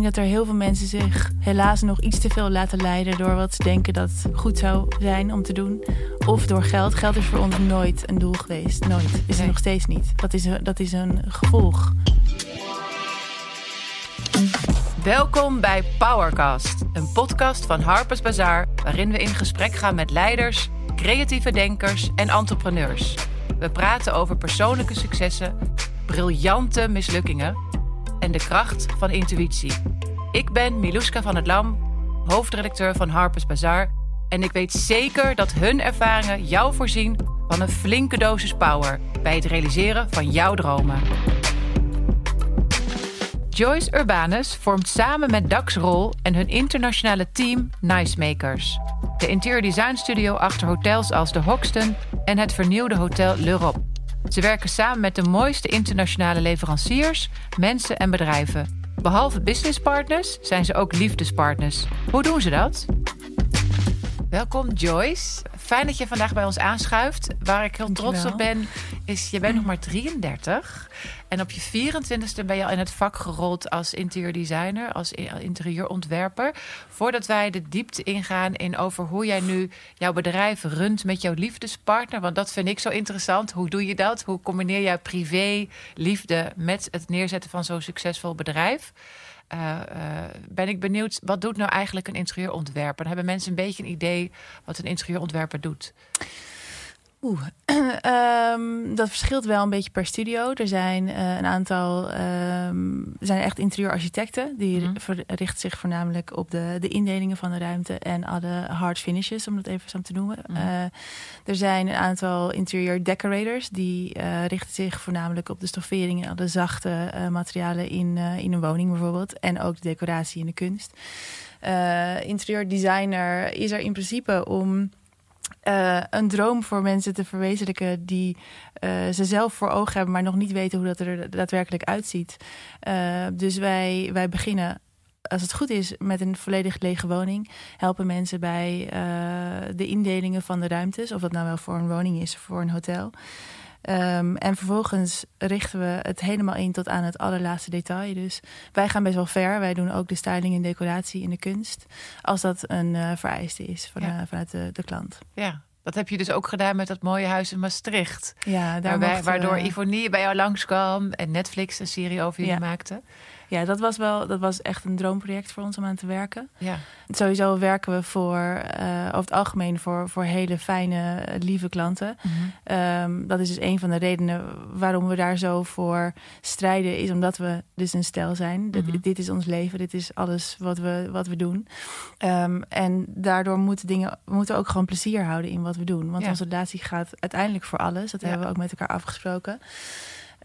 denk dat er heel veel mensen zich helaas nog iets te veel laten leiden door wat ze denken dat goed zou zijn om te doen. Of door geld. Geld is voor ons nooit een doel geweest. Nooit. Is het Nee. nog steeds niet. Dat is, dat is een gevolg. Welkom bij Powercast, een podcast van Harper's Bazaar, waarin we in gesprek gaan met leiders, creatieve denkers en entrepreneurs. We praten over persoonlijke successen, briljante mislukkingen en de kracht van intuïtie. Ik ben Miluska van het Lam, hoofdredacteur van Harper's Bazaar, en ik weet zeker dat hun ervaringen jou voorzien van een flinke dosis power bij het realiseren van jouw dromen. Joyce Urbanus vormt samen met Dax Rol en hun internationale team Nice Makers. De interior design studio achter hotels als de Hoxton en het vernieuwde hotel L'Europe. Ze werken samen met de mooiste internationale leveranciers, mensen en bedrijven. Behalve businesspartners zijn ze ook liefdespartners. Hoe doen ze dat? Welkom Joyce. Fijn dat je vandaag bij ons aanschuift. Waar ik heel trots op ben, is je bent nog maar 33. En op je 24ste ben je al in het vak gerold als interieurdesigner, als interieurontwerper. Voordat wij de diepte ingaan in over hoe jij nu jouw bedrijf runt met jouw liefdespartner. Want dat vind ik zo interessant. Hoe doe je dat? Hoe combineer jij privé, liefde met het neerzetten van zo'n succesvol bedrijf? Eh, eh, ben ik benieuwd, wat doet nou eigenlijk een interieurontwerper? Hebben mensen een beetje een idee wat een interieurontwerper doet. Oeh, ehm, dat verschilt wel een beetje per studio. Er zijn eh, een aantal, ehm, er zijn echt interieurarchitecten. Die ver- richten zich voornamelijk op de, de indelingen van de ruimte en alle hard finishes, om dat even zo te noemen. Mhm. Eh, er zijn een aantal interieur decorators. Die eh, richten zich voornamelijk op de stoffering en alle zachte materialen in, in een woning bijvoorbeeld. En ook de decoratie en de kunst. Eh interieurdesigner is er in principe om eh, een droom voor mensen te verwezenlijken die eh, ze zelf voor ogen hebben, maar nog niet weten hoe dat er daadwerkelijk uitziet. Eh, dus wij, wij beginnen, als het goed is, met een volledig lege woning. Helpen mensen bij de indelingen van de ruimtes, of dat nou wel voor een woning is of voor een hotel. Ehm, en vervolgens richten we het helemaal in tot aan het allerlaatste detail. Dus wij gaan best wel ver. Wij doen ook de styling en decoratie in de kunst. Als dat een eh, vereiste is van, Ja. eh, vanuit de, de klant. Ja, dat heb je dus ook gedaan met dat mooie huis in Maastricht. Ja, daar Waarbij, mochten waardoor Ivonie bij jou langskwam en Netflix een serie over jullie Ja. maakte. Ja, dat was wel dat was echt een droomproject voor ons om aan te werken. Ja, Sowieso werken we voor eh, over het algemeen voor, voor hele fijne, eh, lieve klanten. Ehm, dat is dus een van de redenen waarom we daar zo voor strijden, is omdat we dus een stijl zijn. Dit, Mhm. dit is ons leven, dit is alles wat we, wat we doen. Ehm, en daardoor moeten dingen, we moeten ook gewoon plezier houden in wat we doen. Want Ja. onze relatie gaat uiteindelijk voor alles. Dat Ja. hebben we ook met elkaar afgesproken.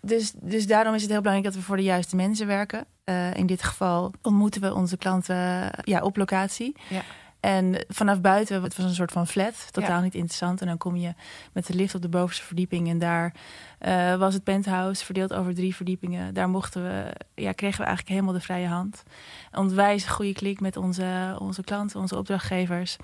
Dus, dus daarom is het heel belangrijk dat we voor de juiste mensen werken. Eh, in dit geval ontmoeten we onze klanten ja, op locatie. Ja. En vanaf buiten, het was een soort van flat, totaal Ja. niet interessant. En dan kom je met de lift op de bovenste verdieping. En daar eh, was het penthouse verdeeld over drie verdiepingen. Daar mochten we, ja, kregen we eigenlijk helemaal de vrije hand. Onwijs een goede klik met onze, onze klanten, onze opdrachtgevers.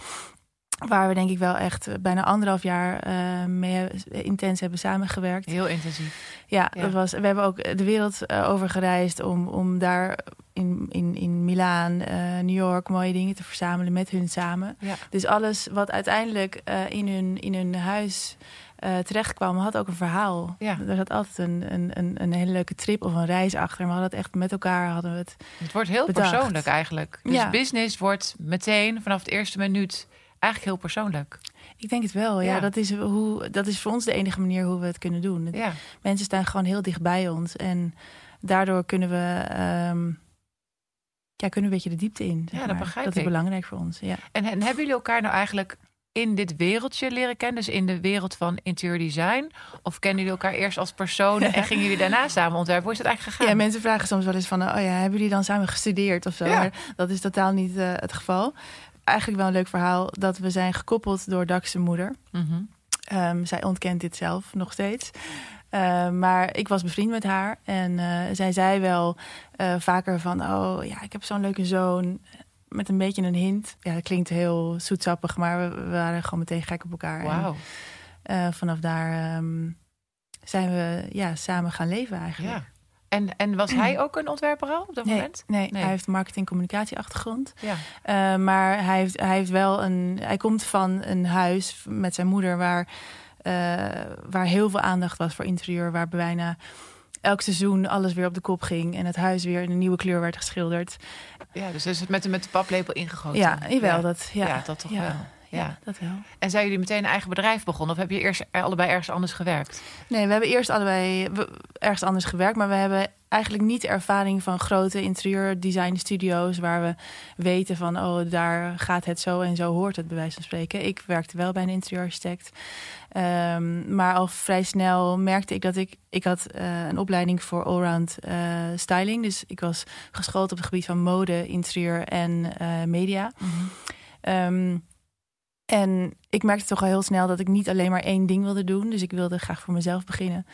Waar we denk ik wel echt bijna anderhalf jaar eh, mee intens hebben samengewerkt. heel intensief. Ja, Ja. Dat was, we hebben ook de wereld eh, over gereisd om, om daar in, in, in Milaan, eh, New York mooie dingen te verzamelen met hun samen. Ja. Dus alles wat uiteindelijk eh, in, hun, in hun huis eh terecht kwam, had ook een verhaal. Ja. Er zat altijd een, een, een, een hele leuke trip of een reis achter. Maar we hadden het echt met elkaar hadden we het. Het wordt heel Bedacht. persoonlijk eigenlijk. Dus Ja. business wordt meteen vanaf de eerste minuut eigenlijk heel persoonlijk. Ik denk het wel. Ja, Ja. Dat, is hoe, dat is voor ons de enige manier hoe we het kunnen doen. Ja, Mensen staan gewoon heel dicht bij ons. En daardoor kunnen we, ehm, ja, kunnen we een beetje de diepte in. Ja, dat maar. begrijp Dat is ik. belangrijk voor ons. Ja. en, en hebben jullie elkaar nou eigenlijk in dit wereldje leren kennen? Dus in de wereld van interieur design? Of kennen jullie elkaar eerst als personen en gingen jullie daarna samen ontwerpen? Hoe is het eigenlijk gegaan? ja, mensen vragen soms wel eens van... oh ja, hebben jullie dan samen gestudeerd of zo? Ja. Maar dat is totaal niet eh, het geval. Eigenlijk wel een leuk verhaal dat we zijn gekoppeld door Dax' moeder. Mhm. Ehm, zij ontkent dit zelf nog steeds. Ehm, maar ik was bevriend met haar. En eh, zij zei wel eh, vaker van... oh ja, ik heb zo'n leuke zoon. Met een beetje een hint. Ja, dat klinkt heel zoetsappig... maar we, we waren gewoon meteen gek op elkaar. En, Wauw. eh, vanaf daar ehm, zijn we ja, samen gaan leven eigenlijk. Ja. En, en was hij ook een ontwerper al op dat Nee, moment? nee, Nee. hij heeft marketing communicatie achtergrond. Ja. Eh, maar hij heeft, hij heeft wel een. Hij komt van een huis met zijn moeder waar, eh, waar heel veel aandacht was voor interieur. Waar bijna elk seizoen alles weer op de kop ging. En het huis weer in een nieuwe kleur werd geschilderd. ja, dus is het met, de- met de paplepel ingegoten. ja, jawel, Ja. dat, ja, Ja, dat toch ja, wel. Ja, dat wel. En zijn jullie meteen een eigen bedrijf begonnen? Of heb je eerst allebei ergens anders gewerkt? Nee, we hebben eerst allebei ergens anders gewerkt. Maar we hebben eigenlijk niet ervaring van grote interieurdesign studio's. Waar we weten van, oh, daar gaat het zo en zo hoort het bij wijze van spreken. Ik werkte wel bij een interieurarchitect. Ehm, maar al vrij snel merkte ik dat ik... Ik had eh, een opleiding voor allround eh, styling. Dus ik was geschoold op het gebied van mode, interieur en eh, media. Ehm, en ik merkte toch al heel snel dat ik niet alleen maar één ding wilde doen. Dus ik wilde graag voor mezelf beginnen.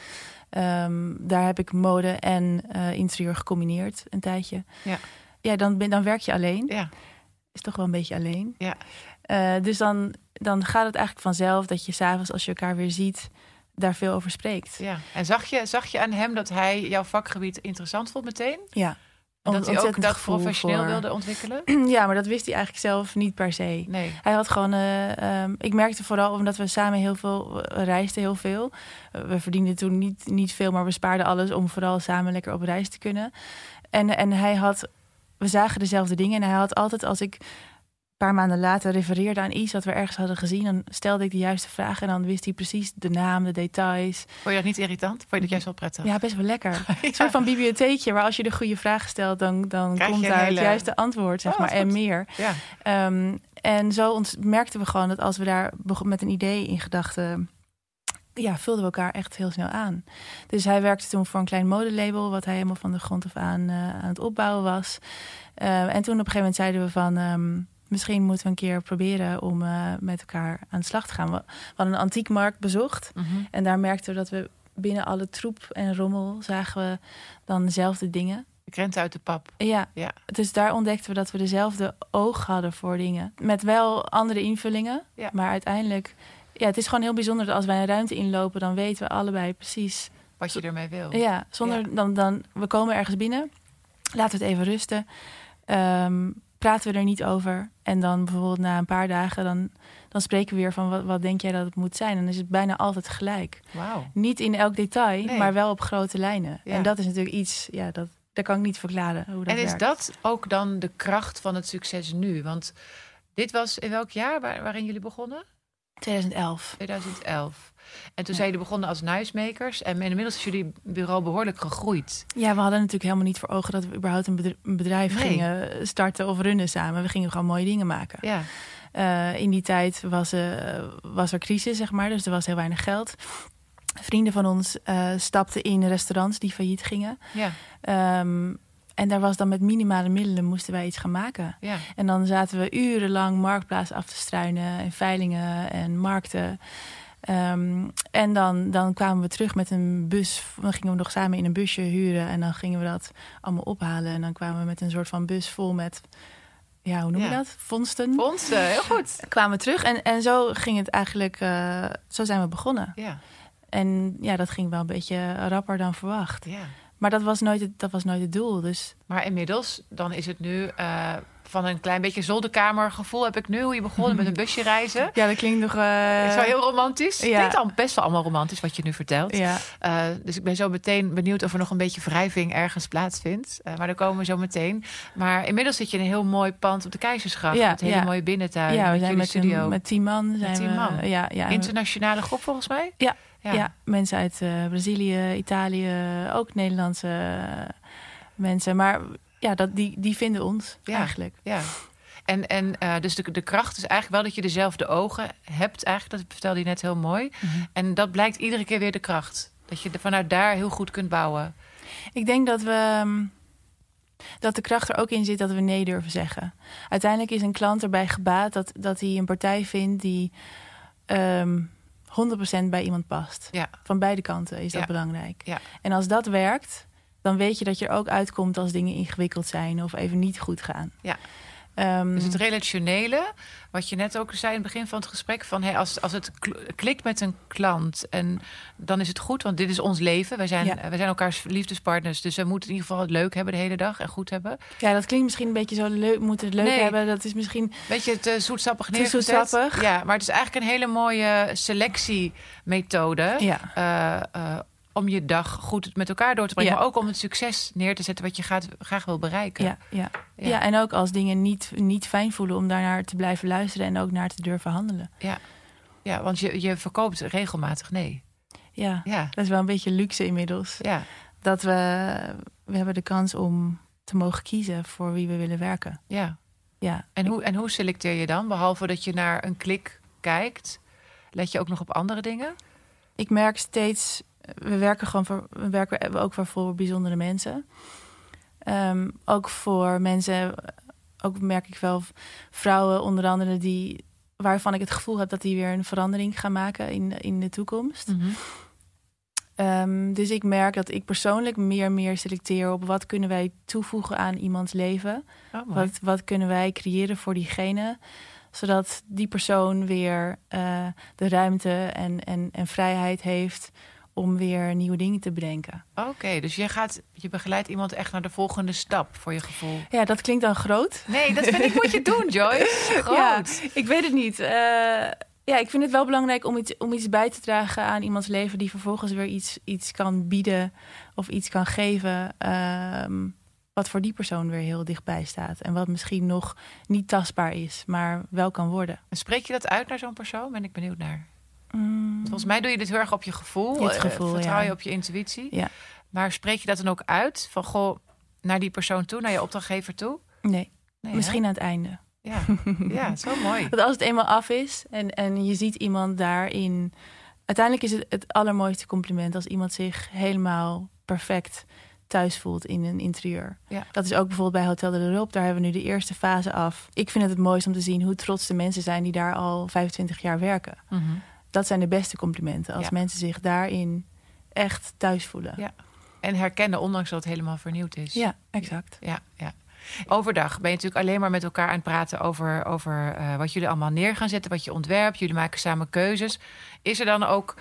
Ehm, daar heb ik mode en eh, interieur gecombineerd een tijdje. Ja. Ja, dan, ben, dan werk je alleen. Ja. Is toch wel een beetje alleen. Ja. Eh, dus dan, dan gaat het eigenlijk vanzelf dat je s'avonds als je elkaar weer ziet... daar veel over spreekt. ja. En zag je, zag je aan hem dat hij jouw vakgebied interessant vond meteen? Ja. Dat hij ook dat professioneel voor- wilde ontwikkelen? Ja, maar dat wist hij eigenlijk zelf niet per se. Nee. Hij had gewoon, eh, ehm, ik merkte vooral omdat we samen heel veel eh, reisden, heel veel. Eh, we verdienden toen niet, niet veel, maar we spaarden alles om vooral samen lekker op reis te kunnen. En, en hij had, we zagen dezelfde dingen en hij had altijd als ik paar maanden later refereerde aan iets wat we ergens hadden gezien, dan stelde ik de juiste vraag en dan wist hij precies de naam, de details. Vond je dat niet irritant? Vond je dat juist wel prettig? Ja, best wel lekker. Ja. Een soort van bibliotheekje waar als je de goede vraag stelt, dan, dan Krijg komt daar het juiste antwoord, zeg Oh, maar, en goed. meer. Ja. Ehm, en zo merkten we gewoon dat als we daar met een idee in gedachten, ja, vulden we elkaar echt heel snel aan. Dus hij werkte toen voor een klein modelabel, wat hij helemaal van de grond af aan eh, aan het opbouwen was. Eh, en toen op een gegeven moment zeiden we van, ehm, misschien moeten we een keer proberen om eh, met elkaar aan de slag te gaan. We, we hadden een antiekmarkt bezocht Mhm. en daar merkten we dat we binnen alle troep en rommel zagen we dan dezelfde dingen. De krenten uit de pap. Ja, Ja. dus daar ontdekten we dat we dezelfde oog hadden voor dingen. Met wel andere invullingen. Ja. Maar uiteindelijk, ja, het is gewoon heel bijzonder dat als wij een ruimte inlopen, dan weten we allebei precies. Wat je ermee wil. Ja, zonder Dan, dan, we komen ergens binnen, laten we het even rusten. Ehm, praten we er niet over. En dan bijvoorbeeld na een paar dagen, dan, dan spreken we weer van wat, wat denk jij dat het moet zijn? En dan is het bijna altijd gelijk. Niet in elk detail, Nee. maar wel op grote lijnen. Ja. En dat is natuurlijk iets, ja, dat, dat kan ik niet verklaren. Hoe dat En is werkt. dat ook dan de kracht van het succes nu? Want dit was in welk jaar waar- waarin jullie begonnen? 2011. 2011. En toen Ja. zijn jullie begonnen als nuismakers. En inmiddels is jullie bureau behoorlijk gegroeid. Ja, we hadden natuurlijk helemaal niet voor ogen dat we überhaupt een bedr- een bedrijf Nee. gingen starten of runnen samen. We gingen gewoon mooie dingen maken. Ja, Eh, in die tijd was, eh, was er crisis, zeg maar, dus er was heel weinig geld. Vrienden van ons eh, stapten in restaurants die failliet gingen. ja, Ehm, en daar was dan met minimale middelen moesten wij iets gaan maken. ja. En dan zaten we urenlang marktplaats af te struinen en veilingen en markten. Ehm, en dan, dan kwamen we terug met een bus. Dan gingen we nog samen in een busje huren en dan gingen we dat allemaal ophalen. En dan kwamen we met een soort van bus vol met, ja, hoe noem je Ja. dat? Vondsten. Vondsten, heel goed. Kwamen we terug en, en zo ging het eigenlijk, eh, zo zijn we begonnen. Ja, En ja, dat ging wel een beetje rapper dan verwacht. ja. Maar dat was nooit het, dat was nooit het doel. Dus Maar inmiddels, dan is het nu eh, van een klein beetje zolderkamergevoel heb ik nu. Hoe je begonnen met een busje reizen. ja, dat klinkt nog... eh, Is wel heel romantisch. ja. Het klinkt al best wel allemaal romantisch wat je nu vertelt. Ja, Eh, dus ik ben zo meteen benieuwd of er nog een beetje wrijving ergens plaatsvindt. Eh, maar daar komen we zo meteen. Maar inmiddels zit je in een heel mooi pand op de Keizersgracht. Ja, met een hele ja. mooie binnentuin. ja we met zijn jullie met, studio. een, met tien man. Zijn tien we, man. Ja, ja, Internationale groep volgens mij? Ja, Ja. ja. mensen uit eh, Brazilië, Italië, ook Nederlandse eh, mensen. Maar ja, dat, die, die vinden ons Ja. eigenlijk. Ja. En, en eh, dus de, de kracht is eigenlijk wel dat je dezelfde ogen hebt. Eigenlijk, dat vertelde je net heel mooi. Mhm. En dat blijkt iedere keer weer de kracht. Dat je vanuit daar heel goed kunt bouwen. Ik denk dat we. ehm, Dat de kracht er ook in zit dat we nee durven zeggen. Uiteindelijk is een klant erbij gebaat dat, dat hij een partij vindt die ehm 100% bij iemand past. Ja. Van beide kanten is dat Ja. belangrijk. Ja. En als dat werkt, dan weet je dat je er ook uitkomt als dingen ingewikkeld zijn of even niet goed gaan. Ja. Ehm, Dus het relationele, wat je net ook zei in het begin van het gesprek, van hey, als, als het kl- klikt met een klant en dan is het goed, want dit is ons leven. Wij zijn, Ja. wij zijn elkaars liefdespartners, dus we moeten in ieder geval het leuk hebben de hele dag en goed hebben. ja, dat klinkt misschien een beetje zo leuk. Moeten het leuk Nee. hebben. Dat is misschien. Weet je, te zoetsappig Te neergezet. zoetsappig. Ja, maar het is eigenlijk een hele mooie selectiemethode. Ja. eh, eh, om je dag goed met elkaar door te brengen. Ja. Maar ook om het succes neer te zetten wat je gaat, graag wil bereiken. Ja, ja. Ja. Ja. en ook als dingen niet, niet fijn voelen om daarnaar te blijven luisteren en ook naar te durven handelen. Ja, want je, je verkoopt regelmatig nee. Ja, Ja, dat is wel een beetje luxe inmiddels. ja, Dat we, we hebben de kans om te mogen kiezen voor wie we willen werken. ja. Ja, En hoe, en hoe selecteer je dan? Behalve dat je naar een klik kijkt, let je ook nog op andere dingen? ik merk steeds, we werken gewoon voor, we werken ook voor, bijzondere mensen. Ehm, ook voor mensen, ook merk ik wel vrouwen onder andere die waarvan ik het gevoel heb dat die weer een verandering gaan maken in, in de toekomst. Mhm. Ehm, dus ik merk dat ik persoonlijk meer en meer selecteer op wat kunnen wij toevoegen aan iemands leven. Oh. Wat, wat kunnen wij creëren voor diegene? Zodat die persoon weer eh, de ruimte en, en, en vrijheid heeft om weer nieuwe dingen te bedenken. Oké, dus je, gaat, je begeleidt iemand echt naar de volgende stap voor je gevoel. Ja, dat klinkt dan groot. Nee, dat vind ik moet je doen, Joyce. Groot. Ja, ik weet het niet. Eh, ja, ik vind het wel belangrijk om iets, om iets bij te dragen aan iemands leven die vervolgens weer iets, iets kan bieden of iets kan geven. ehm, wat voor die persoon weer heel dichtbij staat. En wat misschien nog niet tastbaar is, maar wel kan worden. En Spreek je dat uit naar zo'n persoon? Ben ik benieuwd naar. Mm. Volgens mij doe je dit heel erg op je gevoel. Het eh, gevoel, Vertrouw ja. je op je intuïtie. Ja. Maar spreek je dat dan ook uit? Van goh, naar die persoon toe, naar je opdrachtgever toe? Nee, Nee, misschien aan het einde. Ja, ja zo mooi. Want als het eenmaal af is en, en je ziet iemand daarin. Uiteindelijk is het het allermooiste compliment als iemand zich helemaal perfect thuis voelt in een interieur. Ja. Dat is ook bijvoorbeeld bij Hotel de l'Europe. Daar hebben we nu de eerste fase af. Ik vind het het mooist om te zien hoe trots de mensen zijn die daar al 25 jaar werken. Mhm. Dat zijn de beste complimenten. Als Ja. mensen zich daarin echt thuis voelen. Ja. En herkennen, ondanks dat het helemaal vernieuwd is. ja exact. ja, ja. Overdag ben je natuurlijk alleen maar met elkaar aan het praten over, over eh, wat jullie allemaal neer gaan zetten, wat je ontwerpt. Jullie maken samen keuzes. Is er dan ook,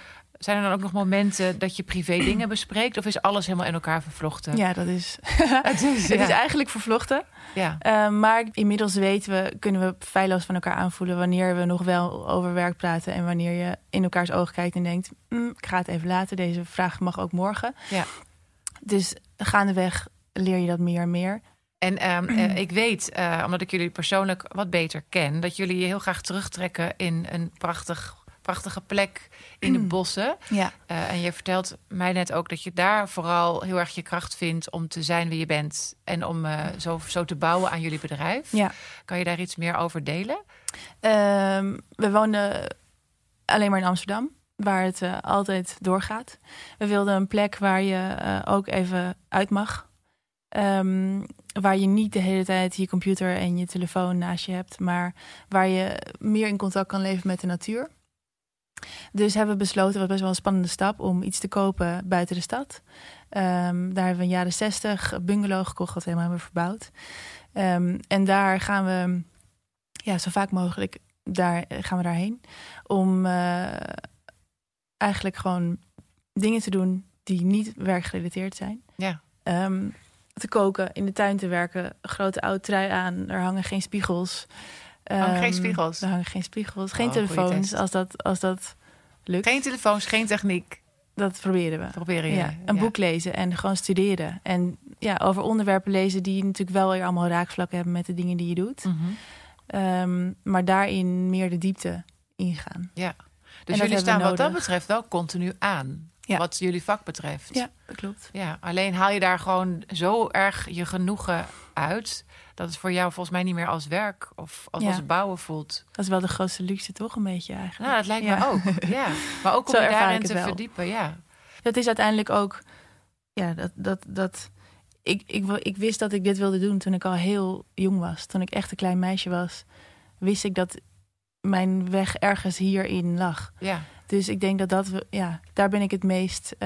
zijn er dan ook nog momenten dat je privé dingen bespreekt? Of is alles helemaal in elkaar vervlochten? Ja, dat is, Het is, het is eigenlijk vervlochten. ja. Uh, maar inmiddels weten we, kunnen we feilloos van elkaar aanvoelen wanneer we nog wel over werk praten en wanneer je in elkaars ogen kijkt en denkt: "Mm, ik ga het even laten. Deze vraag mag ook morgen. Ja. Dus gaandeweg leer je dat meer en meer. En ehm, eh, ik weet, eh, omdat ik jullie persoonlijk wat beter ken, dat jullie je heel graag terugtrekken in een prachtig, prachtige plek in de bossen. Ja, Eh, en je vertelt mij net ook dat je daar vooral heel erg je kracht vindt om te zijn wie je bent en om eh, zo, zo te bouwen aan jullie bedrijf. ja. Kan je daar iets meer over delen? Ehm, we woonden alleen maar in Amsterdam, waar het eh, altijd doorgaat. We wilden een plek waar je ook even uit mag. Ehm, waar je niet de hele tijd je computer en je telefoon naast je hebt, maar waar je meer in contact kan leven met de natuur. Dus hebben we besloten, was best wel een spannende stap, om iets te kopen buiten de stad. Ehm, daar hebben we in de jaren zestig een bungalow gekocht, wat we helemaal hebben verbouwd. Ehm, en daar gaan we ja, zo vaak mogelijk daar eh, gaan we daarheen. Om eh, eigenlijk gewoon dingen te doen die niet werkgerelateerd zijn. Ja. Ehm, te koken, in de tuin te werken, grote oude trui aan. Er hangen geen spiegels. Hangen geen Ehm, spiegels? Er hangen geen spiegels. Geen Oh, telefoons, als dat, als dat lukt. Geen telefoons, geen techniek. Dat proberen we. Proberen je. Ja, een Ja. boek lezen en gewoon studeren. En ja, over onderwerpen lezen die natuurlijk wel weer allemaal raakvlakken hebben met de dingen die je doet. Mhm. Ehm, maar daarin meer de diepte ingaan. Dus dat jullie staan wat dat betreft wel continu aan. Ja. Wat jullie vak betreft. Ja, dat klopt. Ja, alleen haal je daar gewoon zo erg je genoegen uit. Dat het voor jou volgens mij niet meer als werk of als, Ja. als bouwen voelt. Dat is wel de grootste luxe, toch? Een beetje eigenlijk. Nou, dat lijkt Ja. me ook. Ja. Maar ook om je daarin te wel. verdiepen. Ja. Dat is uiteindelijk ook. Ja, dat. dat, dat ik, ik, ik wist dat ik dit wilde doen toen ik al heel jong was. Toen ik echt een klein meisje was, wist ik dat mijn weg ergens hierin lag. ja. Dus ik denk dat dat. Ja, daar ben ik het meest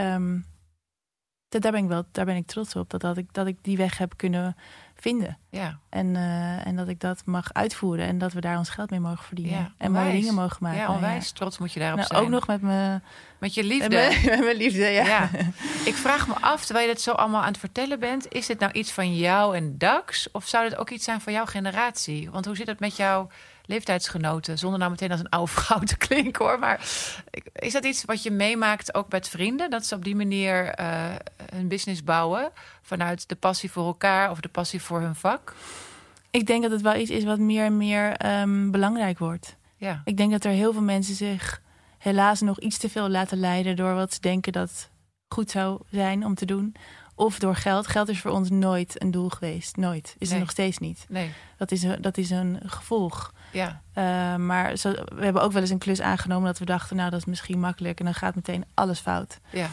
dat, daar ben ik wel daar ben ik trots op. Dat, dat, ik, dat ik die weg heb kunnen vinden. Ja. En, eh, en dat ik dat mag uitvoeren. En dat we daar ons geld mee mogen verdienen. Ja, en mooie dingen mogen maken. Ja, onwijs trots moet je daarop Nou, zijn. ook nog met mijn Met je liefde. met mijn liefde. Ja. Ja. Ik vraag me af, terwijl je dit zo allemaal aan het vertellen bent... is dit nou iets van jou en Dax? Of zou dit ook iets zijn van jouw generatie? Want hoe zit het met jouw leeftijdsgenoten? Zonder nou meteen als een oude vrouw te klinken, hoor. Maar is dat iets wat je meemaakt ook met vrienden? Dat ze op die manier eh, hun business bouwen... vanuit de passie voor elkaar of de passie voor hun vak? Ik denk dat het wel iets is wat meer en meer ehm, belangrijk wordt. Ja, Ik denk dat er heel veel mensen zich helaas nog iets te veel laten leiden door wat ze denken dat goed zou zijn om te doen. Of door geld. Geld is voor ons nooit een doel geweest. Nooit. Is Nee. het nog steeds niet. nee, Dat is, een- dat is een gevolg. ja, Uh, maar zo, we hebben ook wel eens een klus aangenomen dat we dachten, nou dat is misschien makkelijk en dan gaat meteen alles fout. ja,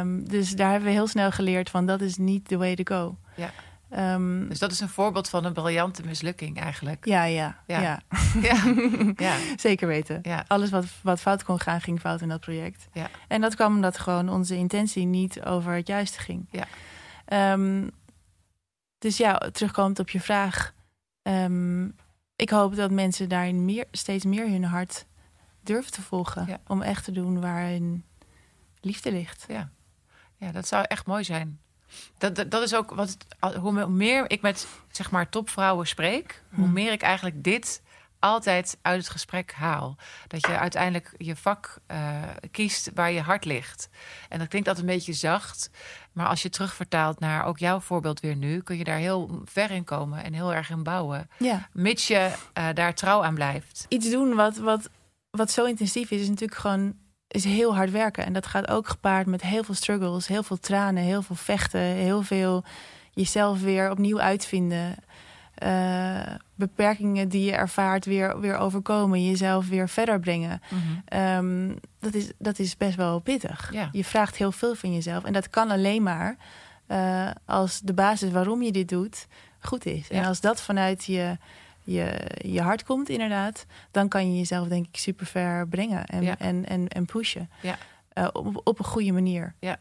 Um, dus daar hebben we heel snel geleerd van dat is niet the way to go. Ja. Um, Dus dat is een voorbeeld van een briljante mislukking eigenlijk. ja, ja, Ja. ja, Ja, ja, zeker weten. ja, Alles wat, wat fout kon gaan, ging fout in dat project. Ja. En dat kwam omdat gewoon onze intentie niet over het juiste ging. Ja. Ehm, dus ja, terugkomend op je vraag. ehm, ik hoop dat mensen daarin meer, steeds meer hun hart durven te volgen. Ja. Om echt te doen waar hun liefde ligt. ja. Ja, dat zou echt mooi zijn. Dat, dat, dat is ook wat hoe meer ik met zeg maar topvrouwen spreek, hoe Hmm. meer ik eigenlijk dit altijd uit het gesprek haal. Dat je uiteindelijk je vak eh, kiest waar je hart ligt. En dat klinkt altijd een beetje zacht, maar als je terugvertaalt naar ook jouw voorbeeld weer nu, kun je daar heel ver in komen en heel erg in bouwen, Ja. mits je eh, daar trouw aan blijft. Iets doen wat, wat, wat zo intensief is, is natuurlijk gewoon is heel hard werken. En dat gaat ook gepaard met heel veel struggles, heel veel tranen, heel veel vechten, heel veel jezelf weer opnieuw uitvinden. Eh, beperkingen die je ervaart weer, weer overkomen, jezelf weer verder brengen. Ehm, dat, is, dat is best wel pittig. Ja. Je vraagt heel veel van jezelf. En dat kan alleen maar eh, als de basis waarom je dit doet goed is. En als dat vanuit je, je, je hart komt, inderdaad, dan kan je jezelf, denk ik, super ver brengen en, Ja. en, en, en pushen. Ja. Eh, op, op een goede manier. Eh,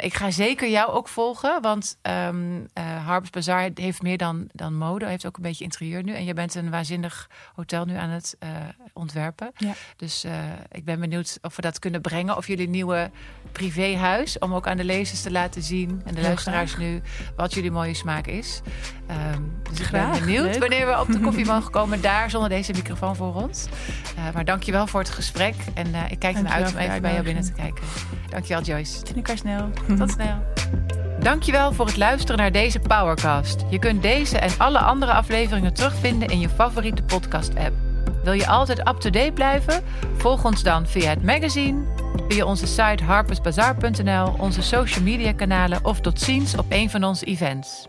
Ik ga zeker jou ook volgen, want ehm eh Harps Bazaar heeft meer dan, dan mode. Heeft ook een beetje interieur nu. En je bent een waanzinnig hotel nu aan het eh, ontwerpen. Ja. Dus eh, ik ben benieuwd of we dat kunnen brengen. Of jullie nieuwe privéhuis, om ook aan de lezers te laten zien. En de luisteraars nu, wat jullie mooie smaak is. Ehm, dus ik ben benieuwd leuk. wanneer we op de koffie mogen komen. Daar, zonder deze microfoon voor ons. Eh, maar dankjewel voor het gesprek. En eh, ik kijk ernaar uit om even bij jou binnen te kijken. Dankjewel Joyce. Zien elkaar snel. Tot snel. Dankjewel voor het luisteren naar deze Powercast. Je kunt deze en alle andere afleveringen terugvinden in je favoriete podcast-app. Wil je altijd up-to-date blijven? Volg ons dan via het magazine, via onze site harpersbazaar.nl, onze social media kanalen of tot ziens op een van onze events.